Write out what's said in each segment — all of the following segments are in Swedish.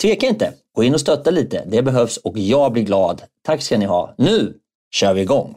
tveka inte. Gå in och stötta lite. Det behövs och jag blir glad. Tack ska ni ha. Nu kör vi igång!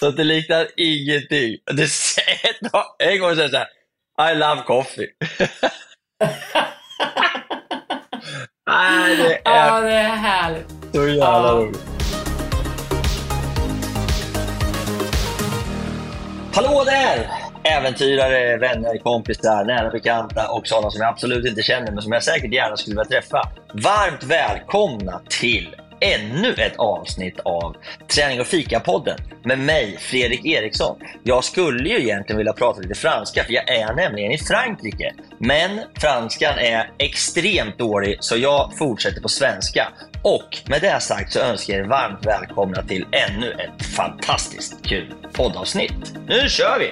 Så det liknar ingenting. Det säger, en gång säger jag I love coffee. Nej, det är, ja, det är härligt. Så jävla ja. roligt. Hallå där! Äventyrare, vänner, kompisar, nära bekanta och sådana som jag absolut inte känner men som jag säkert gärna skulle vilja träffa. Varmt välkomna till ännu ett avsnitt av Träning och fika-podden med mig, Fredrik Eriksson. Jag skulle ju egentligen vilja prata lite franska, för jag är nämligen i Frankrike. Men franskan är extremt dålig, så jag fortsätter på svenska. Och med det sagt så önskar jag er varmt välkomna till ännu ett fantastiskt kul poddavsnitt. Nu kör vi!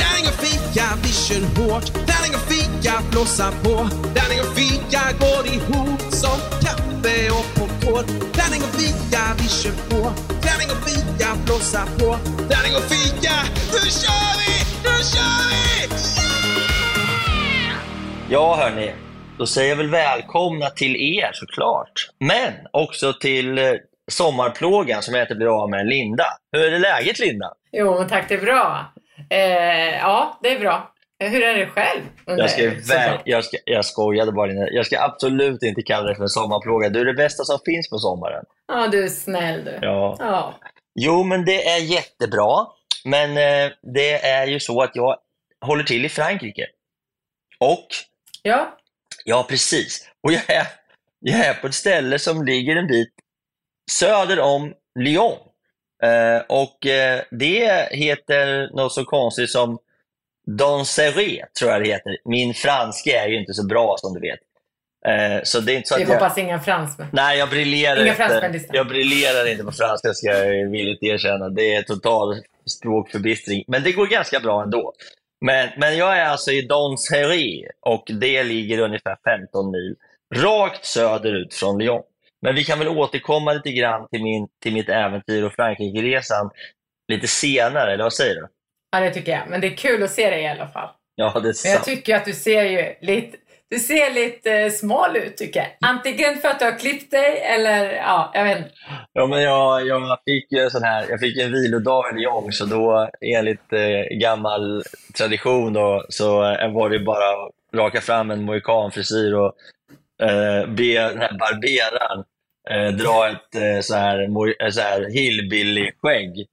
Tärning och fika, vi kör hårt. Tärning och fika, blåsa på. Tärning och fika går ihop som kaffe och popcorn. Tärning och fika, vi kör på. Tärning och fika, blåsa på. Tärning och fika, nu kör vi! Nu kör vi! Yeah! Ja, hörni. Då säger jag väl välkomna till er såklart. Men också till eh, sommarplågan som jag inte blir av med, Linda. Hur är det läget Linda? Jo, tack det är bra. Eh, ja, det är bra. Hur är det själv? jag, ska, väl, jag, ska, jag skojade bara. Jag ska absolut inte kalla dig för en sommarplåga. Du är det bästa som finns på sommaren. Ja, du är snäll du. Ja. ja. Jo, men det är jättebra. Men eh, det är ju så att jag håller till i Frankrike. Och? Ja. Ja, precis. Och jag är, jag är på ett ställe som ligger en bit söder om Lyon. Eh, och eh, det heter något så konstigt som Danseré, tror jag det heter. Min franska är ju inte så bra som du vet. Eh, så det är inte så Vi att hoppas jag... inga fransmän. Nej, jag briljerar, inte. jag briljerar inte på franska, ska jag villigt erkänna. Det är total språkförbistring. Men det går ganska bra ändå. Men, men jag är alltså i Danseré och det ligger ungefär 15 mil rakt söderut från Lyon. Men vi kan väl återkomma lite grann till, min, till mitt äventyr och Frankrike-resan lite senare, eller vad säger du? Ja, det tycker jag. Men det är kul att se dig i alla fall. Ja, det är sant. Men jag tycker att du ser ju lite, du ser lite eh, smal ut tycker jag. Antingen för att du har klippt dig eller ja, jag vet inte. Ja, men jag, jag fick ju sån här, jag fick en vilodag i Lyon, så då enligt eh, gammal tradition då, så eh, var det bara att raka fram en mohikanfrisyr och eh, be den här barberaren eh, dra ett eh, så här, eh, så här hillbilly-skägg.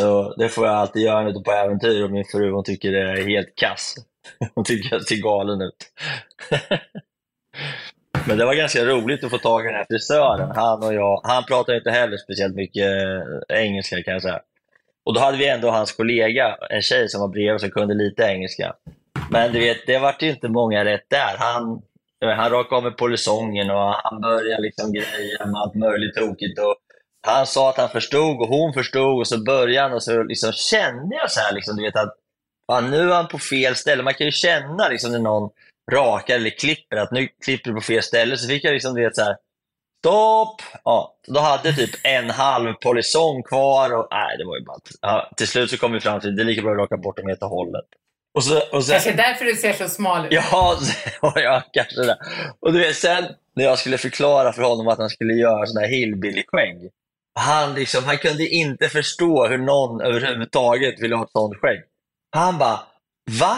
Så det får jag alltid göra ute på äventyr och min fru hon tycker det är helt kass. Hon tycker jag ser galen ut. Men det var ganska roligt att få tag i den här frisören. Han och jag, han pratar inte heller speciellt mycket eh, engelska kan jag säga. Och då hade vi ändå hans kollega, en tjej som var bredvid som kunde lite engelska. Men du vet, det vart ju inte många rätt där. Han, han rakade av med polisongen och han började liksom greja med allt möjligt tokigt. Och han sa att han förstod och hon förstod och så började han och så liksom kände jag så här, liksom, du vet att fan, nu är han på fel ställe. Man kan ju känna liksom, när någon rakar eller klipper att nu klipper du på fel ställe. Så fick jag liksom, du vet, så här, stopp! Ja, då hade jag typ en halv polisong kvar och nej, det var ju bara... Ja, till slut så kom vi fram till att det är lika bra att raka bort dem helt och hållet. Och så, och sen, Kanske därför du ser så smal ut. Ja, ja, kanske det. Och du vet, sen när jag skulle förklara för honom att han skulle göra sån här hillbilly-skägg. Han, liksom, han kunde inte förstå hur någon överhuvudtaget ville ha ett sånt skägg. Han bara, va?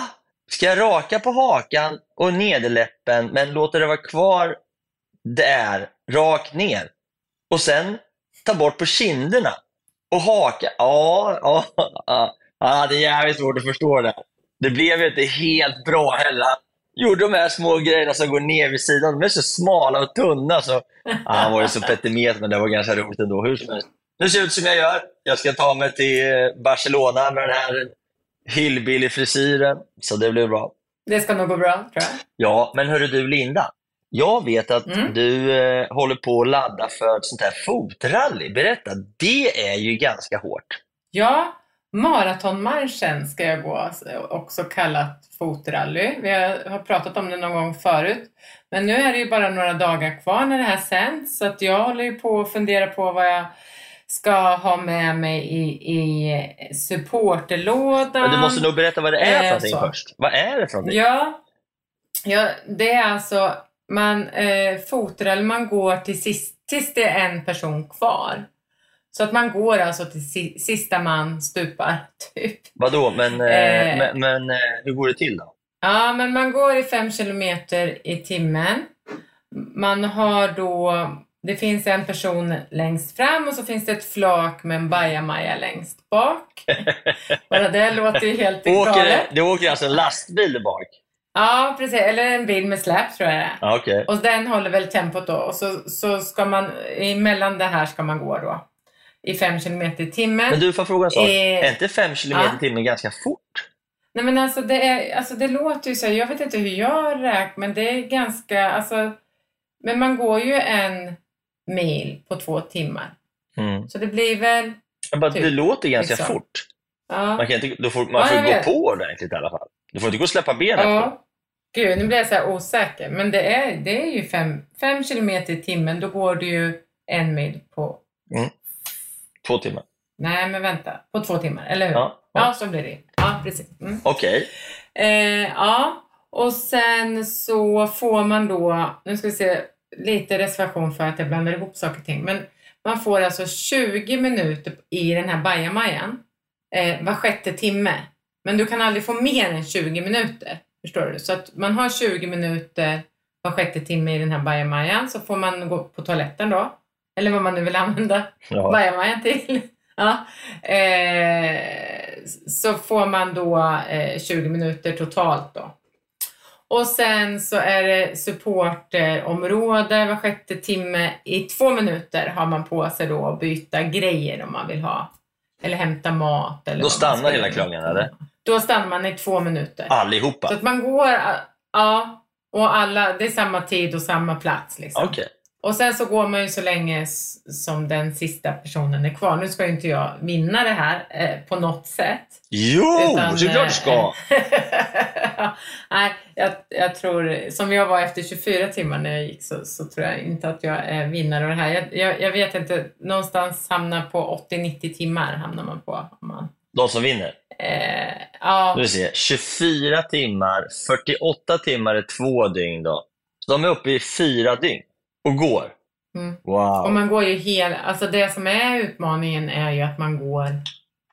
Ska jag raka på hakan och nederläppen men låta det vara kvar där, rakt ner? Och sen ta bort på kinderna? Och haka? Ja, ja, ja. Han hade jävligt svårt att förstå det. Det blev ju inte helt bra heller. Gjorde de här små grejerna som går ner vid sidan. De är så smala och tunna. Så... Ja, han var ju så petimet, men det var ganska roligt ändå. Hur som helst. Nu ser det ut som jag gör. Jag ska ta mig till eh, Barcelona med den här hillbilly-frisyren. Så det blir bra. Det ska nog gå bra, tror jag. Ja, men hörru du Linda. Jag vet att Mm. du eh, håller på att ladda för ett sånt här fotrally. Berätta, det är ju ganska hårt. Ja, maratonmarschen ska jag gå, också kallat fotrally. Vi har pratat om det någon gång förut. Men nu är det ju bara några dagar kvar när det här sänds, så att jag håller ju på att fundera på vad jag ska ha med mig i, i supporterlådan. Men du måste nog berätta vad det är för någonting så. först. Vad är det för någonting? Ja, ja det är alltså, man eh, fotrar, man går till sist, tills det är en person kvar. Så att man går alltså till si, sista man stupar, typ. Vadå, men, eh, Eh. men, men eh, hur går det till då? Ja, men man går i fem kilometer i timmen. Man har då, det finns en person längst fram och så finns det ett flak med en bajamaja längst bak. Bara det låter ju helt Åker, galet. det åker alltså en lastbil bak? Ja, precis. Eller en bil med släp tror jag det är. Okej. Och den håller väl tempot då. Och så, så ska man, emellan det här ska man gå då. I fem kilometer i timmen. Men du, får fråga en sak? Eh, är inte fem kilometer i timmen ganska fort? Nej men alltså det, är, alltså det låter ju så, jag vet inte hur jag räknar, men det är ganska, alltså, men man går ju en mil på två timmar. Mm. Så det blir väl, Jag bara, Typ, det låter ganska liksom. fort. ja. Man, kan inte, då får, man Ja, får gå vet. på ordentligt i alla fall. Du får inte gå och släppa benen efter. ja. Gud, nu blir jag så här osäker. Men det är, det är ju fem, fem kilometer i timmen, då går du ju en mil på, Två timmar. nej men vänta, på två timmar, eller hur? Ja, Ja, ja. så blir det Ja, precis. Mm. Okej. Eh, ja, och sen så får man då, nu ska vi se, lite reservation för att jag blandar ihop saker och ting, men man får alltså 20 minuter i den här bajamajan eh, var sjätte timme. Men du kan aldrig få mer än 20 minuter, förstår du? Så att man har 20 minuter var sjätte timme i den här bajamajan, så får man gå på toaletten då, eller vad man nu vill använda Ja. bajamajan till. Ja. Eh, så får man då eh, 20 minuter totalt då. Och sen så är det supporterområde var sjätte timme. I två minuter har man på sig då att byta grejer om man vill ha. Eller hämta mat. Eller Då stannar hela klungan, eller? Då stannar man i två minuter. Allihopa? Så att man går, ja, och alla, det är samma tid och samma plats liksom. Okej. Och sen så går man ju så länge som den sista personen är kvar. Nu ska ju inte jag vinna det här eh, på något sätt. Jo, Utan, såklart du ska! eh, Nej, jag, jag tror, som jag var efter 24 timmar när jag gick så, så tror jag inte att jag är vinnare av det här. Jag, jag, jag vet inte, någonstans hamnar på 80-90 timmar hamnar man på. Om man, De som vinner. eh, ja, Nu ser 24 timmar, 48 timmar är två dygn då. Så de är uppe i fyra dygn och går. Mm. Wow. Och man går ju hela, alltså det som är utmaningen är ju att man går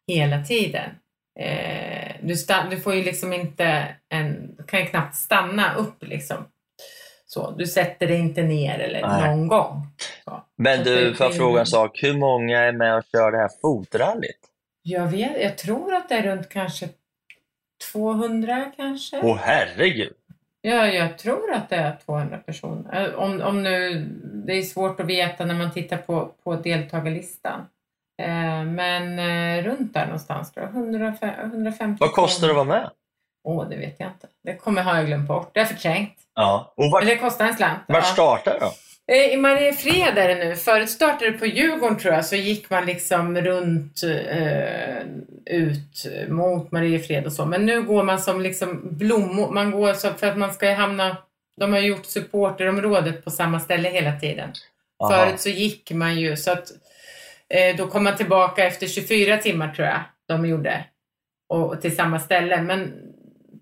hela tiden. Eh, du, du får ju liksom inte en, du kan ju knappt stanna upp liksom. Så, du sätter dig inte ner eller Nej. någon gång. Så. Men du, får jag fråga en sak? Hur många är med och kör det här fotrallyt? Jag, vet, jag tror att det är runt kanske 200 kanske. Åh herregud! Ja, jag tror att det är 200 personer. Eh, Om, om nu, det är svårt att veta när man tittar på, på deltagarlistan. Eh, men eh, runt där någonstans. 105, 150 Vad kostar det att vara med? Åh, det vet jag inte. Det kommer har jag glömt bort. Det är förträngt. Ja. Och vart, Men det kostar en slant. vart ja. startar det då? Eh, I Mariefred är det nu. Förut startade det på Djurgården tror jag, så gick man liksom runt eh, ut mot Mariefred och så. Men nu går man som liksom blommor. Man går så för att man ska hamna... De har gjort supporterområdet på samma ställe hela tiden. Aha. Förut så gick man ju så att eh, då kom man tillbaka efter 24 timmar tror jag de gjorde. Och till samma ställe. Men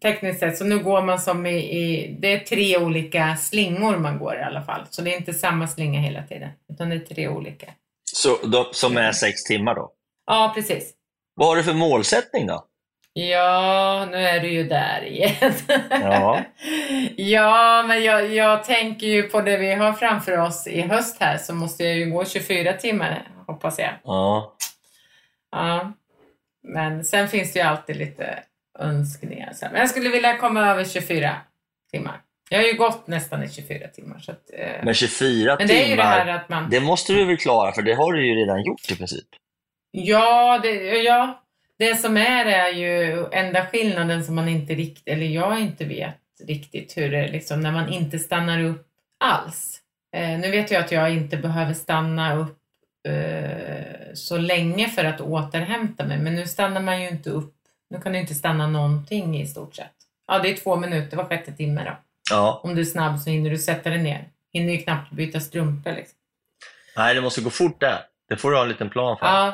tekniskt sett så nu går man som i, i, det är tre olika slingor man går i alla fall. Så det är inte samma slinga hela tiden. Utan det är tre olika. Så, då, som är sex timmar då? Ja, precis. Vad har du för målsättning då? Ja, nu är du ju där igen. Ja. ja, men jag, jag tänker ju på det vi har framför oss i höst här så måste jag ju gå 24 timmar hoppas jag. Ja. Ja. Men sen finns det ju alltid lite önskningar. Så- Men jag skulle vilja komma över 24 timmar. Jag har ju gått nästan i 24 timmar. Så att, eh, Men 24 men det är ju det timmar, här att man... det måste du väl klara för det har du ju redan gjort i princip? Ja, det, ja, det som är är ju enda skillnaden som man inte riktigt, eller jag inte vet riktigt hur det är liksom när man inte stannar upp alls. Eh, nu vet jag att jag inte behöver stanna upp eh, så länge för att återhämta mig, men nu stannar man ju inte upp. Nu kan du inte stanna någonting i stort sett. Ja, det är två minuter var sjätte timme då. Ja. Om du är snabb så hinner du sätta dig ner. Hinner ju knappt byta strumpor liksom. Nej, det måste gå fort där. Det får du ha en liten plan för. Ja,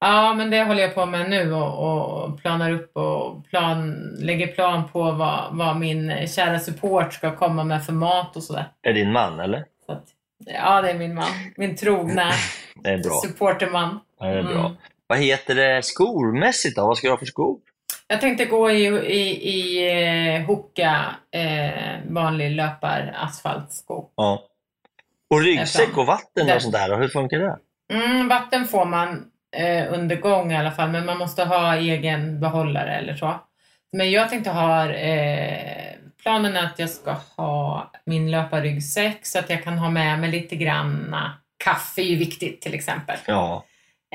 ja men det håller jag på med nu och, och planar upp och plan, lägger plan på vad, vad min kära support ska komma med för mat och sådär. Är din man eller? Att, ja, det är min man. Min trogna Det supporterman. Det är bra. Mm. Vad heter det skomässigt då? Vad ska du ha för skor? Jag tänkte gå i, i, i eh, Hoka, eh, vanlig löpar asfaltsko. Ja. Och ryggsäck och vatten Där. och sånt där, hur funkar det? Mm, vatten får man eh, under gång i alla fall, men man måste ha egen behållare eller så. Men jag tänkte ha, eh, planen är att jag ska ha min löparryggsäck så att jag kan ha med mig lite granna. Kaffe är ju viktigt till exempel. Ja,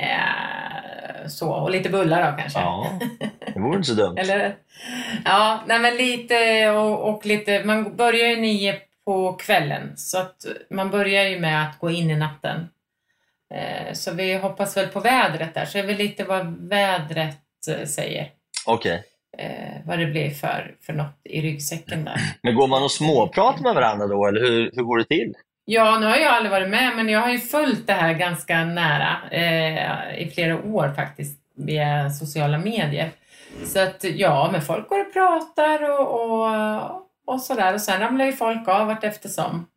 Eh, så, och lite bullar då kanske. ja. det vore inte så dumt. Eller? Ja, nej men lite och, och lite, man börjar ju nio på kvällen så att man börjar ju med att gå in i natten. Eh, så vi hoppas väl på vädret där, så är väl lite vad vädret eh, säger. Okej. Eh, vad det blir för, för något i ryggsäcken där. Men går man och småpratar med varandra då, eller hur, hur går det till? Ja, nu har jag aldrig varit med, men jag har ju följt det här ganska nära eh, i flera år faktiskt via sociala medier. Så att ja, men folk går och pratar och, och, och sådär och sen ramlar ju folk av vart eftersom.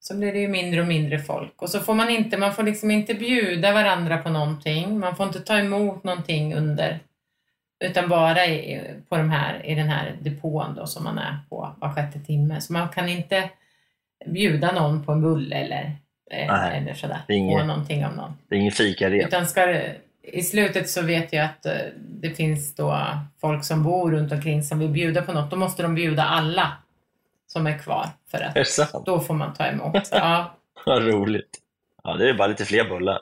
Så blir det ju mindre och mindre folk och så får man inte, man får liksom inte bjuda varandra på någonting. Man får inte ta emot någonting under utan bara i, på de här, i den här depån då som man är på var sjätte timme. Så man kan inte bjuda någon på en bulle eller, eh, Nej, eller sådär. inget- Få någonting av någon. Det är ingen fikarep. Utan ska det, I slutet så vet jag att eh, det finns då folk som bor runt omkring som vill bjuda på något. Då måste de bjuda alla som är kvar för att då får man ta emot. Ja, Vad roligt. Ja, det är bara lite fler bullar.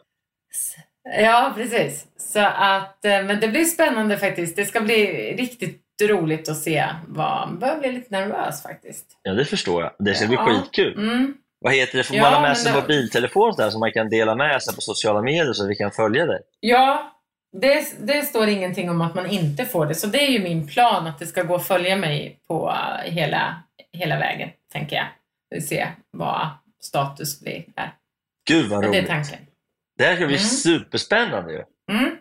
ja precis. Så att, eh, men det blir spännande faktiskt. Det ska bli riktigt roligt att se. Vad, jag börjar bli lite nervös faktiskt. Ja, det förstår jag. Det ska bli Ja. skitkul. Mm. Vad heter det? Får Ja, man ha med sig det- mobiltelefon där, så man kan dela med sig på sociala medier så vi kan följa dig? Ja, det, det står ingenting om att man inte får det. Så det är ju min plan att det ska gå att följa mig på eh, hela, hela vägen, tänker jag. Vi se vad status blir där. Gud vad Men det är roligt. tanken. Det här ska bli Mm. superspännande ju. Mm.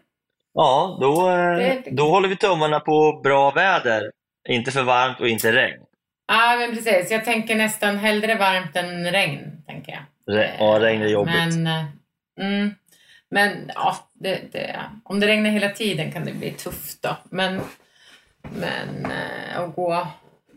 Ja, då, eh, då håller vi tummarna på bra väder. Inte för varmt och inte regn. Ja, men precis. Jag tänker nästan hellre varmt än regn, tänker jag. Re- ja, regn är jobbigt. Men, eh, mm, men ja, det, det, om det regnar hela tiden kan det bli tufft då. Men, men eh, att gå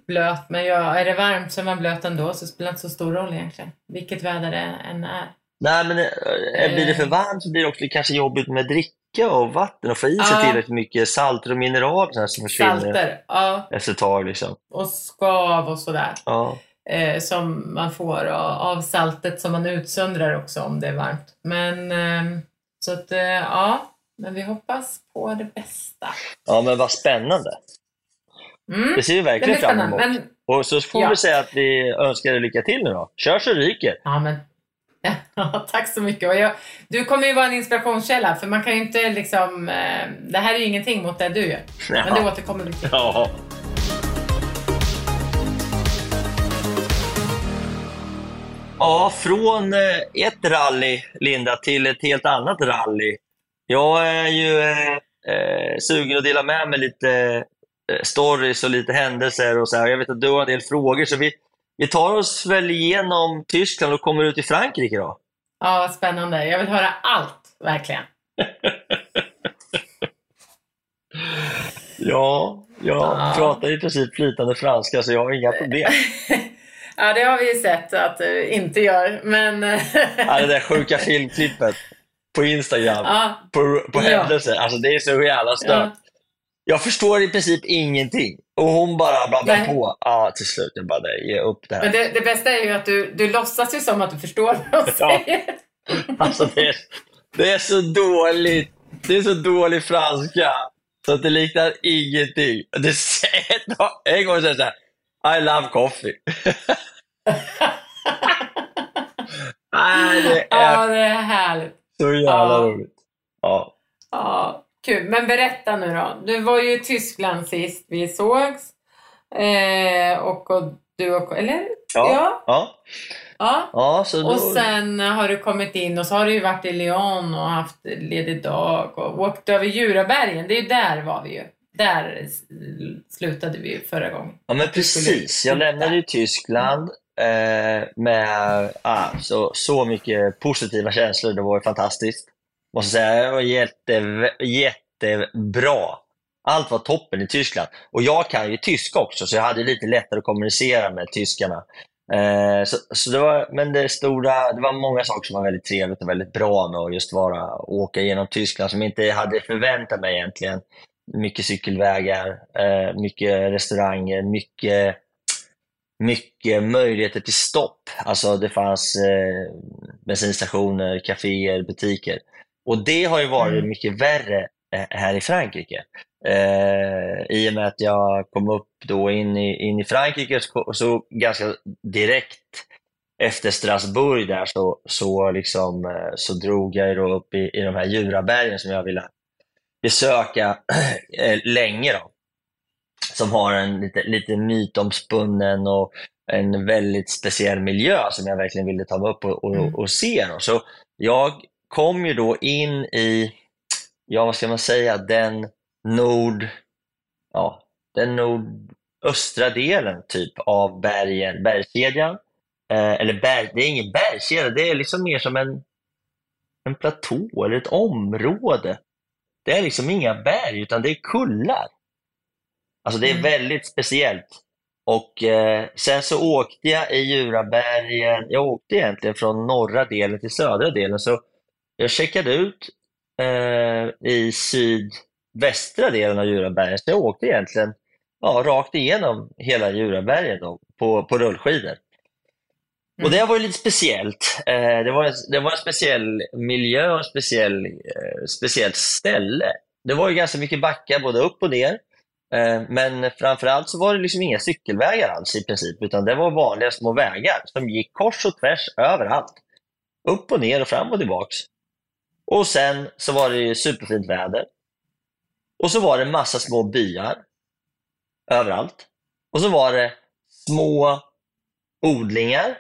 blöt, men ja, är det varmt så är man blöt ändå, så det spelar inte så stor roll egentligen. Vilket väder det än är. Nej, men eh, blir det för varmt så blir det också kanske jobbigt med dricka och vatten och få i sig Ja. tillräckligt mycket salter och mineral så här som försvinner Salter, ja. efter ett tag. Liksom. Och skav och sådär. Ja. Eh, som man får av, saltet som man utsöndrar också om det är varmt. Men ehm, så att, eh, ja. Men vi hoppas på det bästa. ja, men vad spännande. Mm. Det ser vi verkligen fram emot. Men, Och så får Ja. vi säga att vi önskar dig lycka till nu då. Kör så ryker. ja, men, ja, tack så mycket. Och jag, du kommer ju vara en inspirationskälla, för man kan ju inte liksom... Eh, det här är ju ingenting mot det du gör. Men det Ja. återkommer vi till. Ja. Ja, från eh, ett rally, Linda, till ett helt annat rally. Jag är ju eh, eh, sugen att dela med mig lite stories och lite händelser och så här. Jag vet att du har en del frågor, så vi, vi tar oss väl igenom Tyskland och kommer ut i Frankrike då. Ja, vad spännande. Jag vill höra allt, verkligen. Ja, jag Ja. pratar i princip flytande franska så jag har inga problem. Ja, det har vi ju sett att du inte gör, men... Ja, det där sjuka filmklippet på Instagram. ja, på, på Ja. händelser. Alltså det är så jävla stört. ja. Jag förstår i princip ingenting. Och hon bara babblar Nej. på. Ja, till slut. Jag bara, nej, ge upp det här. Men det, det bästa är ju att du, du låtsas ju som att du förstår vad de Ja. säger. Alltså det är, det är så dåligt. Det är så dålig franska. Så att det liknar ingenting. Det säger, en gång säger jag så här. I love coffee. nej, det Ja, är det är härligt. så jävla Ja. roligt. Ja. Ja, kul. Men berätta nu då. Du var ju i Tyskland sist vi sågs. Eh, och, och du och... Eller? Ja. ja. Ja. ja. ja så då, Och sen har du kommit in och så har du ju varit i Lyon och haft ledig dag och åkt över Djurabergen. Det är ju där var vi ju. Där slutade vi ju förra gången. Ja, men precis. Jag lämnade ju Tyskland eh, med ah, så, så mycket positiva känslor. Det var ju fantastiskt. Måste säga, det var jätte, jättebra. Allt var toppen i Tyskland. Och jag kan ju tyska också, så jag hade lite lättare att kommunicera med tyskarna. Eh, så, så det var, men det, stora, det var många saker som var väldigt trevligt och väldigt bra med att just vara, åka genom Tyskland som jag inte hade förväntat mig egentligen mycket cykelvägar, eh, mycket restauranger, mycket, mycket möjligheter till stopp. Alltså det fanns eh, bensinstationer, kaféer, butiker. Och det har ju varit Mm. mycket värre här i Frankrike. Eh, I och med att jag kom upp då in i, in i Frankrike så, så ganska direkt efter Strasbourg där så, så, liksom, eh, så drog jag då upp i, i de här Jurabergen som jag ville besöka eh, länge. Då. Som har en lite, lite mytomspunnen och en väldigt speciell miljö som jag verkligen ville ta mig upp och, och, Mm. och se. Då. Så jag kom ju då in i, ja vad ska man säga, den nord, ja, den nordöstra delen typ av bergen, bergskedjan. Eh, eller berg, det är ingen bergskedja, det är liksom mer som en, en platå eller ett område. Det är liksom inga berg, utan det är kullar. Alltså det är Mm. väldigt speciellt. Och eh, sen så åkte jag i Djurabergen, jag åkte egentligen från norra delen till södra delen, så jag checkade ut eh, i sydvästra delen av Djurabergen, så jag åkte egentligen ja, rakt igenom hela Djurabergen då, på, på rullskidor. Och det var ju lite speciellt. Eh, det, var en, det var en speciell miljö och en speciell, eh, speciellt ställe. Det var ju ganska mycket backar både upp och ner. Eh, men framförallt så var det liksom inga cykelvägar alls i princip, utan det var vanliga små vägar som gick kors och tvärs överallt. Upp och ner och fram och tillbaks. Och sen så var det ju superfint väder. Och så var det massa små byar överallt. Och så var det små odlingar.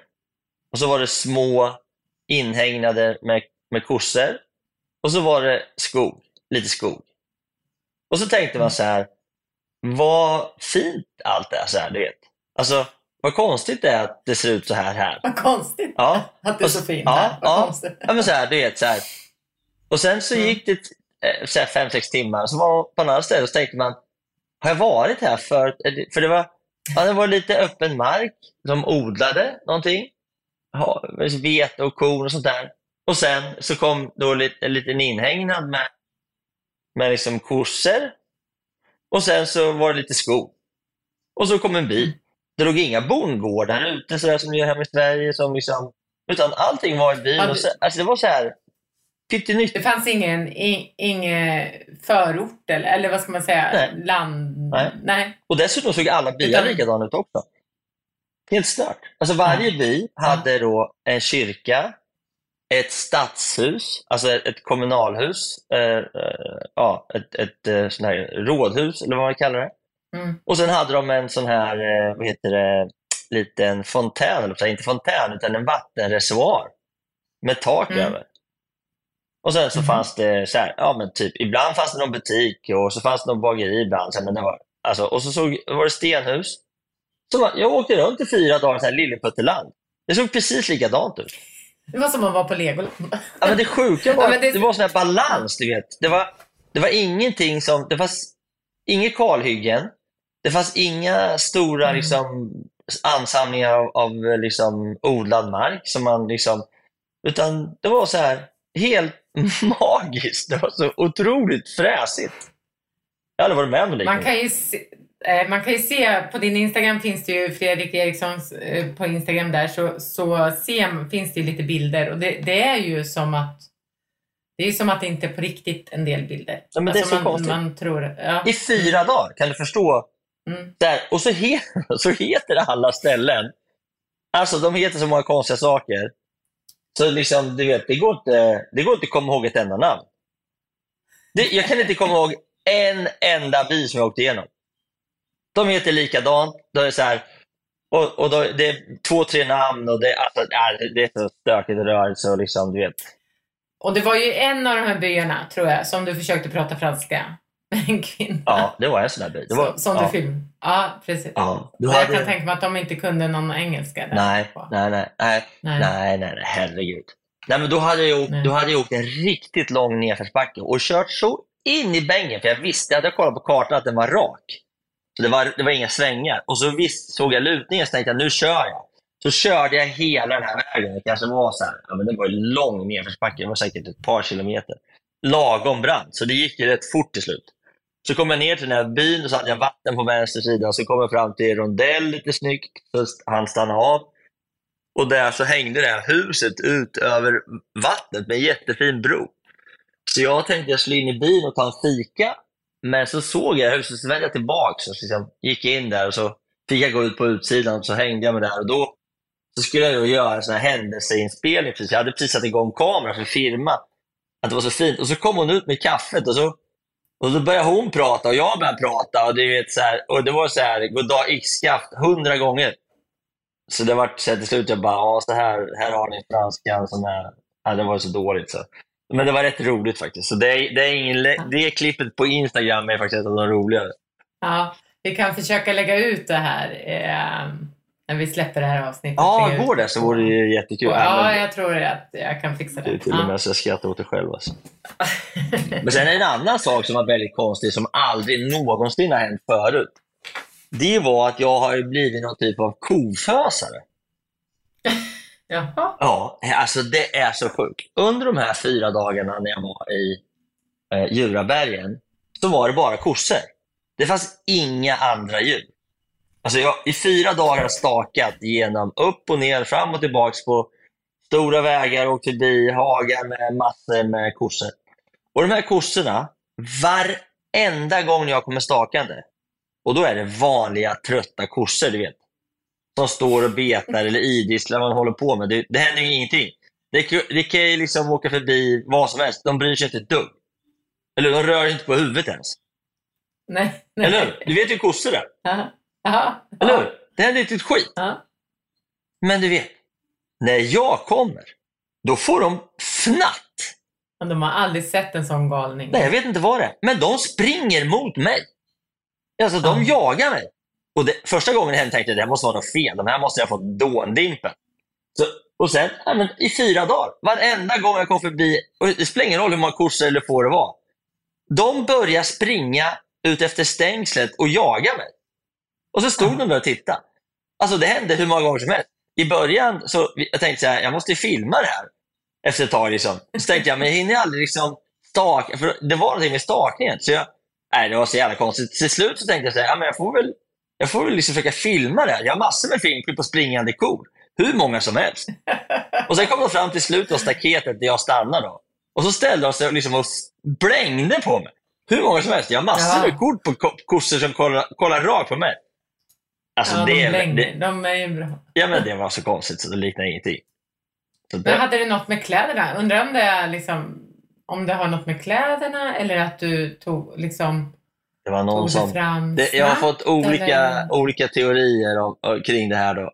Och så var det små inhägnader med, med kossor. Och så var det skog, lite skog. Och så tänkte man så här, vad fint allt är så här, du vet. Alltså, vad konstigt det är att det ser ut så här här. Vad konstigt Ja, att det är så fint ja, här. Vad ja. konstigt. Ja, men så här, du vet, så här. Och sen så Mm. gick det eh, så här, fem, sex timmar, så var man på en annan ställe och så tänkte man, har jag varit här för För det var, Ja, det var lite öppen mark. De odlade någonting. Ja, vete och korn och sånt där. Och sen så kom då lite, en liten inhägnad med, med liksom kossor. Och sen så var det lite skog. Och så kom en bil. Det låg inga bondgårdar ute sådär som det gör hemma i Sverige. Som liksom, utan allting var i bil. Så, alltså det var så här pyttenytt. Det fanns ingen, ingen förort eller, eller vad ska man säga, Nej. land? Nej. Nej. Och dessutom såg alla bilar Utan- likadana ut också. Helt stört. Alltså varje by hade då en kyrka, ett stadshus, alltså ett, ett kommunalhus, eh, eh, ja, ett, ett eh, sån här rådhus eller vad man kallar det. Mm. Och sen hade de en sån här, eh, vad heter det, liten fontän, eller inte fontän utan en vattenreservoar med tak Mm. över. Och sen så Mhm. fanns det så här, ja men typ, ibland fanns det någon butik och så fanns det någon bageri ibland. Så men det var, alltså, och så såg, var det stenhus. Så man, jag åkte runt i fyra dagar i Lilleputteland. Det såg precis likadant ut. Det var som att vara på Legoland. Ja, men det sjuka var Ja, det- det var sån här balans, du vet. Det var, det var ingenting som, det fanns inget kalhyggen. Det fanns inga stora Mm. liksom, ansamlingar av, av liksom, odlad mark. Som man, liksom, utan det var så här helt magiskt. Det var så otroligt fräsigt. Jag har aldrig varit med om det Man liknande. kan ju se, eh, man kan ju se, på din Instagram finns det ju Fredrik Erikssons eh, på Instagram där, så, så se, finns det ju lite bilder och det, det är ju som att det är som att det inte är på riktigt en del bilder. Alltså Ja, men det är så man, konstigt. man tror, ja. I fyra dagar, kan du förstå? Mm. Där. Och så, he så heter alla ställen, alltså de heter så många konstiga saker. Så liksom, du vet, det går inte, det går inte att komma ihåg ett enda namn. Det, jag kan inte komma ihåg en enda by som jag åkte igenom. De heter likadant. Då är det så här, och, och då, det är två, tre namn och det, alltså, det- är så stökigt och rörigt så liksom, du vet. Och det var ju en av de här byarna, tror jag, som du försökte prata franska en kvinna. Ja, det var en sån där by. Det var, som, som ja, du filmade. Ja, precis. Ja, du Och Jag hade- kan tänka mig att de inte kunde någon engelska. Där Nej, på. nej, nej, nej, Nej. nej, nej, nej, herregud. Nej, men då hade jag, åkt, Nej. då hade jag åkt en riktigt lång nedförsbacke och kört så in i bängen, för jag visste, jag hade kollat på kartan att den var rak. Så det var, det var inga svängar. Och så visst, såg jag lutningen så tänkte jag, nu kör jag. Så körde jag hela den här vägen. Det kanske var så här, ja, men det var en lång nedförsbacke, det var säkert ett par kilometer. Lagom brant, så det gick ju rätt fort till slut. Så kom jag ner till den här byn och så hade jag vatten på vänster sida. Så kom jag fram till rondell lite snyggt. Så han stannade av. Och där så hängde det här huset ut över vattnet med en jättefin bro. Så jag tänkte jag skulle in i bilen och ta en fika. Men så såg jag huset, så vände jag tillbaka och liksom gick in där och så fick jag gå ut på utsidan och så hängde jag med där. Och då så skulle jag då göra en sån här händelseinspelning. Precis. Jag hade precis satt igång kameran för att filma. Att det var så fint. Och så kom hon ut med kaffet och så och så började hon prata och jag började prata. Och, det, vet, så här, och det var så här, goddag yxskaft hundra gånger. Så det var så här, till slut, jag bara, ja, så här, här har ni franskan som är... Ja, det var så dåligt. Så. Men det var rätt roligt faktiskt. Så det, det, är ingen, det klippet på Instagram är faktiskt ett av de roligare. Ja, vi kan försöka lägga ut det här eh, när vi släpper det här avsnittet. Ja, ut går det så vore det ju jättekul. Ja, men jag tror att jag kan fixa det är det. till och Ja. med så jag skrattar åt det själv. Alltså. Men sen är en annan sak som var väldigt konstig, som aldrig någonsin har hänt förut. Det var att jag har blivit någon typ av kofösare. Jaha. Ja, alltså det är så sjukt. Under de här fyra dagarna när jag var i eh, Djurabergen så var det bara kossor. Det fanns inga andra djur. Alltså jag, I fyra dagar har jag stakat genom upp och ner, fram och tillbaks på stora vägar, åkt förbi hagar med massor med kossor. Och de här kossorna, varenda gång jag kommer stakande, och då är det vanliga trötta kossor, du vet. Som står och betar eller idisslar vad de håller på med. Det, det händer ju ingenting. Det, kan- det kan ju liksom åka förbi vad som helst. De bryr sig inte ett dugg. Eller de rör inte på huvudet ens. Nej. nej. Eller? Du vet ju hur kossor är. Ja. Eller hur? Det inte ett skit. Ja. Men du vet, när jag kommer, då får de fnatt. Men de har aldrig sett en sån galning. Nej, jag vet inte vad det är. Men de springer mot mig. Alltså, de Ja. jagar mig. Och det, första gången hände tänkte jag det måste vara något fel. De här måste jag ha fått dåndimpen. Så, och sen, ja, men, i fyra dagar, varenda gång jag kom förbi, och det spelar ingen roll hur många kossor eller får det var. De börjar springa ut efter stängslet och jaga mig. Och så stod de där och tittade. Alltså det hände hur många gånger som helst. I början så jag tänkte här, jag måste filma det här efter ett tag. Liksom. Så tänkte jag, men jag hinner aldrig liksom staka, för det var någonting med stakningen. Så jag, nej, det var så jävla konstigt. Till slut så tänkte jag så här, ja, men jag får väl, jag får väl liksom försöka filma det här. Jag har massor med filmklipp på springande kor. Hur många som helst. Och sen kom de fram till slutet av staketet där jag stannade. Då. Och så ställde de sig liksom och blängde på mig. Hur många som helst. Jag har massor med kort på ko- kossor som kollar, kollar rakt på mig. Alltså ja, det, de, det, de är ju bra. ja, men det var så konstigt så det liknar ingenting. Så Men det, hade det något med kläderna? Undrar om det är liksom om det har något med kläderna eller att du tog liksom det var någon som... det fram Det, jag har fått olika, eller? olika teorier om, kring det här. Då.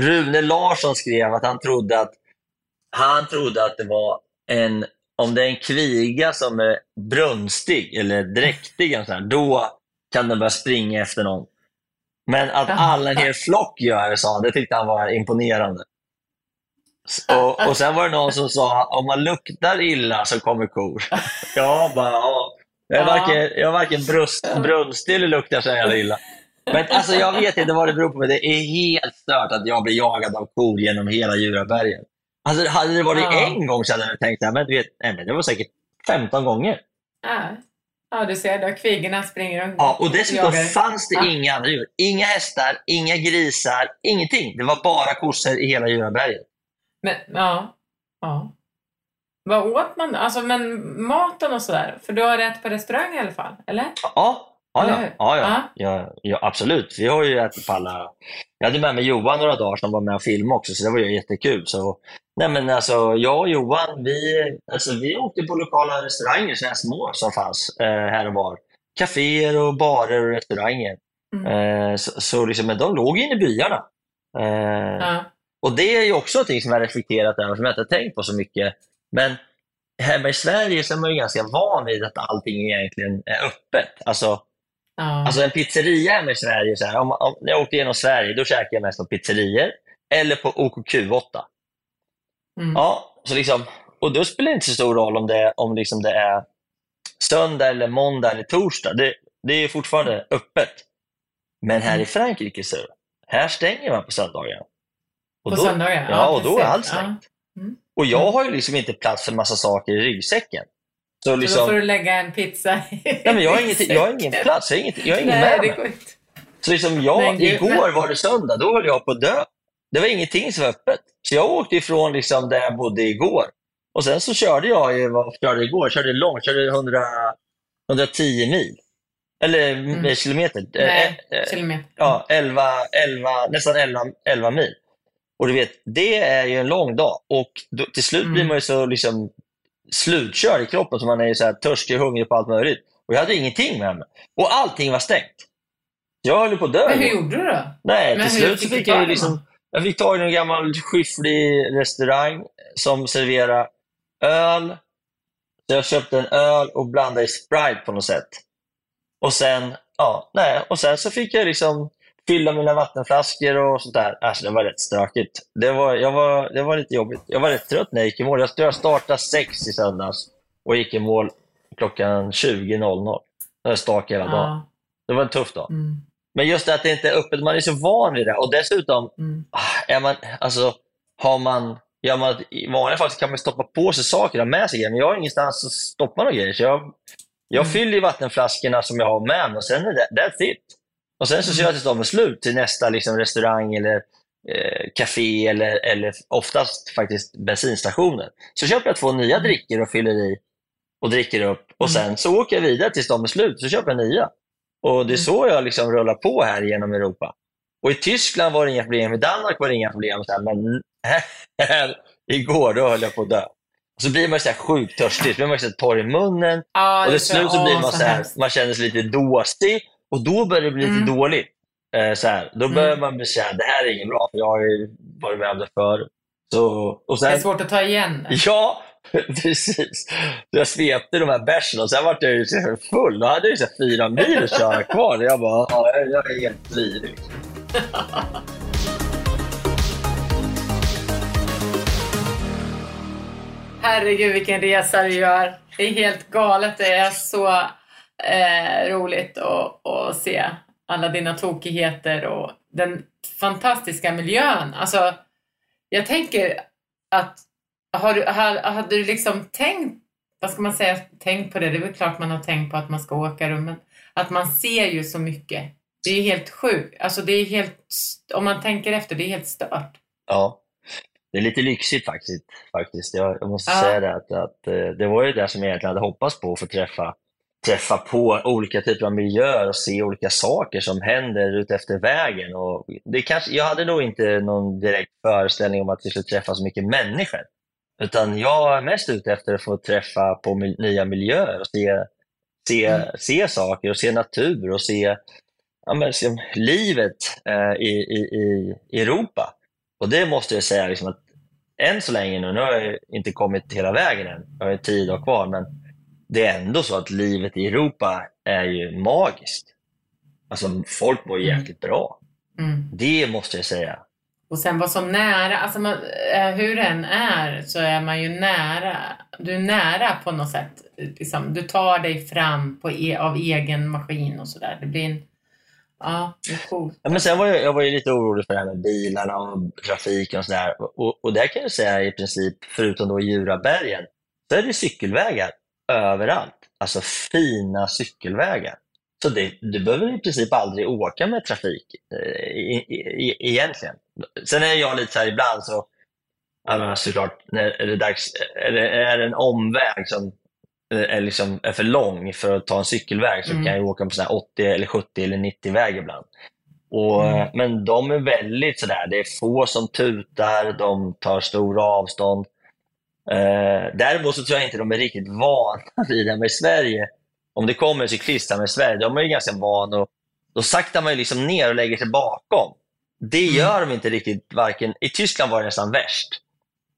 Rune Larsson skrev att han trodde att han trodde att det var en, om det är en kviga som är brunstig eller dräktig, eller så här, då kan den börja springa efter någon. Men att alla en hel flock gör det, sa det tyckte han var imponerande. Och, och sen var det någon som sa, om man luktar illa så kommer kor. Jag bara, ja. Jag är varken, jag är varken brust, brunstig eller luktar så jävla illa. Men alltså, jag vet inte vad det beror på, men det är helt stört att jag blir jagad av kor genom hela Djurabergen. Alltså, hade det varit Ja. en gång så hade jag tänkt, men, du vet, nej, men det var säkert 15 gånger. Ja. Ja, du ser, då kvigorna springer och Ja, och dessutom jagar. fanns det Ja. inga andra djur. Inga hästar, inga grisar, ingenting. Det var bara kossor i hela Djuraberget. Men, ja. ja. Vad åt man då? Alltså, men maten och sådär? För du har rätt på restaurang i alla fall, eller? Ja, ja, ja, ja, ja. Ja. absolut. Vi har ju ätit på alla... Jag hade med mig Johan några dagar som var med och filmade också, så det var ju jättekul. Så, nej men alltså, jag och Johan, vi, alltså, vi åkte på lokala restauranger, sådana här små som fanns eh, här och var. Caféer och barer och restauranger. Mm. Eh, så, så liksom, men de låg inne i byarna. Eh, Ja. och det är ju också något som jag reflekterat över, som jag inte har tänkt på så mycket. Men hemma i Sverige så är man ju ganska van vid att allting egentligen är öppet. Alltså, Ja. alltså en pizzeria i Sverige, så här, om, om, när jag åkte genom Sverige, då käkade jag mest på pizzerior eller på OKQ8. mm. Ja, så liksom, och då spelar det inte så stor roll om det, om liksom det är söndag, eller måndag eller torsdag. Det, det är fortfarande öppet. Men här i Frankrike, så, här stänger man på söndagar. Och På då- söndagar? Ja, och då är allt stängt. Ja. Mm. Och jag har ju liksom inte plats för massa saker i ryggsäcken. Så Så liksom, då får du lägga en pizza i nej, men jag, har inget, jag har ingen plats, jag har inget, jag har ingen Nej, med det mig. Så liksom jag, Men gud, igår men- var det söndag, då höll jag på att dö. Det var ingenting som var öppet. Så jag åkte ifrån liksom där jag bodde igår. Och sen så körde jag, vad körde igår? Jag körde långt, körde 100, 110 mil. Eller Mm. kilometer. Eh, Nej, eh, kilometer. ja, 11, 11, nästan 11, 11 mil. Och du vet, det är ju en lång dag. Och då, till slut Mm. blir man ju så liksom slutkörd i kroppen så man är så här törstig och hungrig på allt möjligt. Och jag hade ingenting med mig. Och allting var stängt. Jag höll på att dö. Men hur gjorde du då? Nej, Men till slut så fick jag liksom... Jag fick tag i en gammal skifflig restaurang som serverar öl. Så jag köpte en öl och blandade i Sprite på något sätt. Och sen, ja, nej, och sen så fick jag liksom fylla mina vattenflaskor och sånt där. Alltså det var rätt stökigt. Det var, jag var, det var lite jobbigt. Jag var rätt trött när jag gick i mål. Jag jag startade sex i söndags och gick i mål klockan 20.00. Jag stak hela dagen. Ja. Det var en tuff dag. Mm. Men just det att det inte är öppet, man är så van vid det. Och dessutom, Mm. ah, är man, alltså, har man, gör man, i vanliga fall kan man stoppa på sig saker, ha med sig grejer, men jag har ingenstans att stoppa några grejer. Så jag, jag Mm. fyller i vattenflaskorna som jag har med mig och sen är det that's it. Och sen så kör jag tills de är slut till nästa liksom, restaurang eller eh, café eller, eller oftast faktiskt bensinstationer. Så köper jag två nya drickor och fyller i och dricker upp och Mm. sen så åker jag vidare tills de är slut så köper jag nya. Och det är Mm. så jag liksom rullar på här genom Europa. Och i Tyskland var det inga problem, i Danmark var det inga problem, men här, igår då höll jag på att dö. Och så blir man så här sjukt törstig, så blir man så torr i munnen Ja, och det till slut så blir man så här, man känner sig lite dåsig och då börjar det bli lite Mm. dåligt. Eh, så här, då börjar Mm. man bli så här, det här är inget bra, för jag har ju varit med om det förr. Så, och Det är sen, svårt att ta igen. Ja, precis. Så jag svepte de här bärsen och sen var jag ju full. Då hade jag ju så fyra mil att köra kvar. Jag bara, ja, jag- är helt. Liksom. Herregud vilken resa du gör. Det är helt galet. Det är så eh, roligt att, att se alla dina tokigheter och den fantastiska miljön. Alltså, jag tänker att har du, har, hade du liksom tänkt, vad ska man säga, tänkt på det? Det är väl klart man har tänkt på att man ska åka runt, men att man ser ju så mycket. Det är helt sjukt. Alltså det är helt, om man tänker efter, det är helt stört. Ja, det är lite lyxigt faktiskt. faktiskt. Jag, jag måste Ja. säga det, att, att eh, det var ju det som jag egentligen hade hoppats på, att få träffa, träffa på olika typer av miljöer och se olika saker som händer ute efter vägen. Och det kanske, jag hade nog inte någon direkt föreställning om att vi skulle träffa så mycket människor. Utan jag är mest ute efter att få träffa på mil- nya miljöer och se, se, Mm. se saker och se natur och se, ja, men, se livet eh, i, i, i Europa. Och det måste jag säga liksom att än så länge nu, nu har jag inte kommit hela vägen än, jag har ju tio dagar kvar, men det är ändå så att livet i Europa är ju magiskt. Alltså folk mår Mm. jäkligt bra. Mm. Det måste jag säga. Och sen vara så nära, alltså man, eh, hur den är så är man ju nära. Du är nära på något sätt. Liksom, du tar dig fram på e, av egen maskin och sådär. Det blir en, ja, det är coolt. Ja, men sen var jag, jag var lite orolig för det här med bilarna och trafiken och sådär. Och, och där kan jag säga i princip, förutom då Djurabergen, så är det cykelvägar överallt. Alltså fina cykelvägar. Så det, du behöver i princip aldrig åka med trafik i, i, egentligen. Sen är jag lite så här ibland så, ja, men såklart, när är det dags, är det, är det en omväg som eh, är, liksom, är för lång för att ta en cykelväg så Mm. kan jag åka på sån här 80 eller 70 eller 90 väg ibland. Och, Mm. Men de är väldigt sådär, det är få som tutar, de tar stora avstånd. Eh, däremot så tror jag inte de är riktigt vana vid det. Men i Sverige, om det kommer en cyklist här med Sverige, de är ju ganska vana och då saktar man ju liksom ner och lägger sig bakom. Det Mm. gör de inte riktigt, varken, i Tyskland var det nästan värst.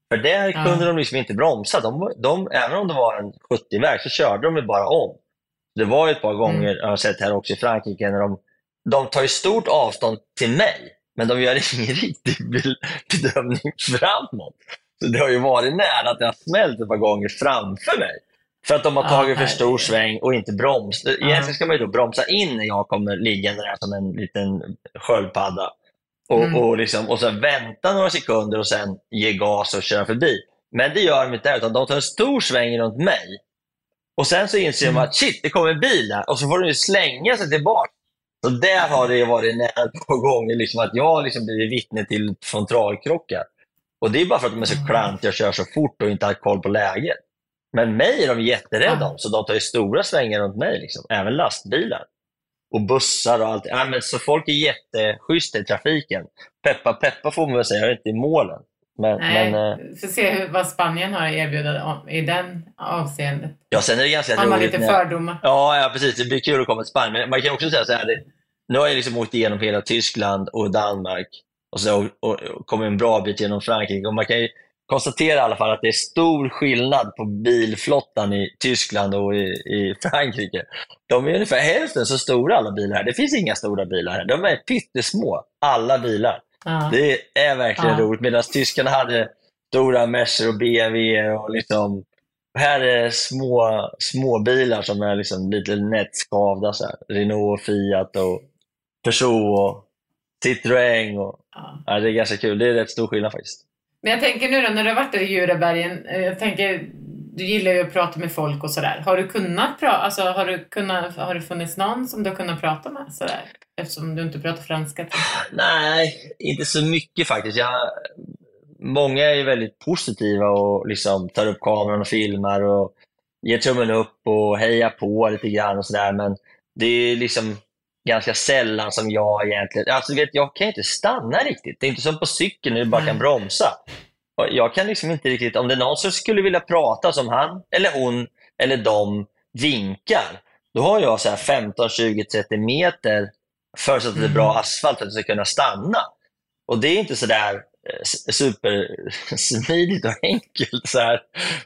För där kunde de liksom inte bromsa. De, de, även om det var en 70-väg så körde de ju bara om. Det var ju ett par gånger, jag har sett här också i Frankrike, när de, de tar ju stort avstånd till mig, men de gör ingen riktig be- bedömning framåt. Så det har ju varit nära att det har smällt ett par gånger framför mig. För att de har tagit för stor sväng och inte bromsat. Egentligen ska man ju då bromsa in när jag kommer liggande där som en liten sköldpadda. Och, Mm. och, liksom, och sen vänta några sekunder och sen ge gas och köra förbi. Men det gör de inte där, utan de tar en stor sväng runt mig. Och sen så inser de Mm. att shit, det kommer en bil där. Och så får de ju slänga sig tillbaka. Så där har det varit nära par gånger liksom, att jag liksom blivit vittne till frontalkrockar. Och det är bara för att de är så klantiga och kör så fort och inte har koll på läget. Men mig är de jätterädda om, så de tar ju stora svängar runt mig. Liksom. Även lastbilar. Och bussar och allt. Ja, men så folk är jätteschyssta i trafiken. Peppa peppa får man väl säga, jag är inte i målen. Men, Nej, men, eh, får se hur, vad Spanien har att erbjuda i den avseendet. ja, sen är det ganska Har man roligt lite när- fördomar? Ja, ja, precis. Det blir kul att komma till Spanien. Men man kan också säga så här, det, nu har jag liksom åkt igenom hela Tyskland och Danmark och, så, och, och, kommit en bra bit genom Frankrike. Och man kan ju konstatera i alla fall att det är stor skillnad på bilflottan i Tyskland och i, i Frankrike. De är ungefär hälften så stora alla bilar här. Det finns inga stora bilar här. De är pyttesmå, alla bilar. Ja. Det är verkligen Ja. roligt. Medan tyskarna hade stora Mercer och BMW och liksom här är små, små bilar som är liksom lite nättskavda. Så här. Renault, Fiat och Peugeot och Citroën. Och, Ja. ja, det är ganska kul. Det är rätt stor skillnad faktiskt. Men jag tänker nu då, när du har varit där i Djurabergen, eh, jag tänker, du gillar ju att prata med folk och sådär. Har du kunnat prata, alltså har du kunnat, har det funnits någon som du har kunnat prata med sådär? Eftersom du inte pratar franska. Nej, inte så mycket faktiskt. Jag, många är ju väldigt positiva och liksom tar upp kameran och filmar och ger tummen upp och hejar på lite grann och sådär. Men det är liksom ganska sällan som jag egentligen... Alltså, vet, jag kan inte stanna riktigt. Det är inte som på cykeln du bara kan bromsa. Jag kan liksom inte riktigt... Om det är någon som skulle vilja prata som han, eller hon, eller de vinkar, då har jag så här 15, 20, 30 meter förutsatt att det är bra asfalt för att jag ska kunna stanna. Och det är inte sådär eh, supersmidigt och enkelt så här,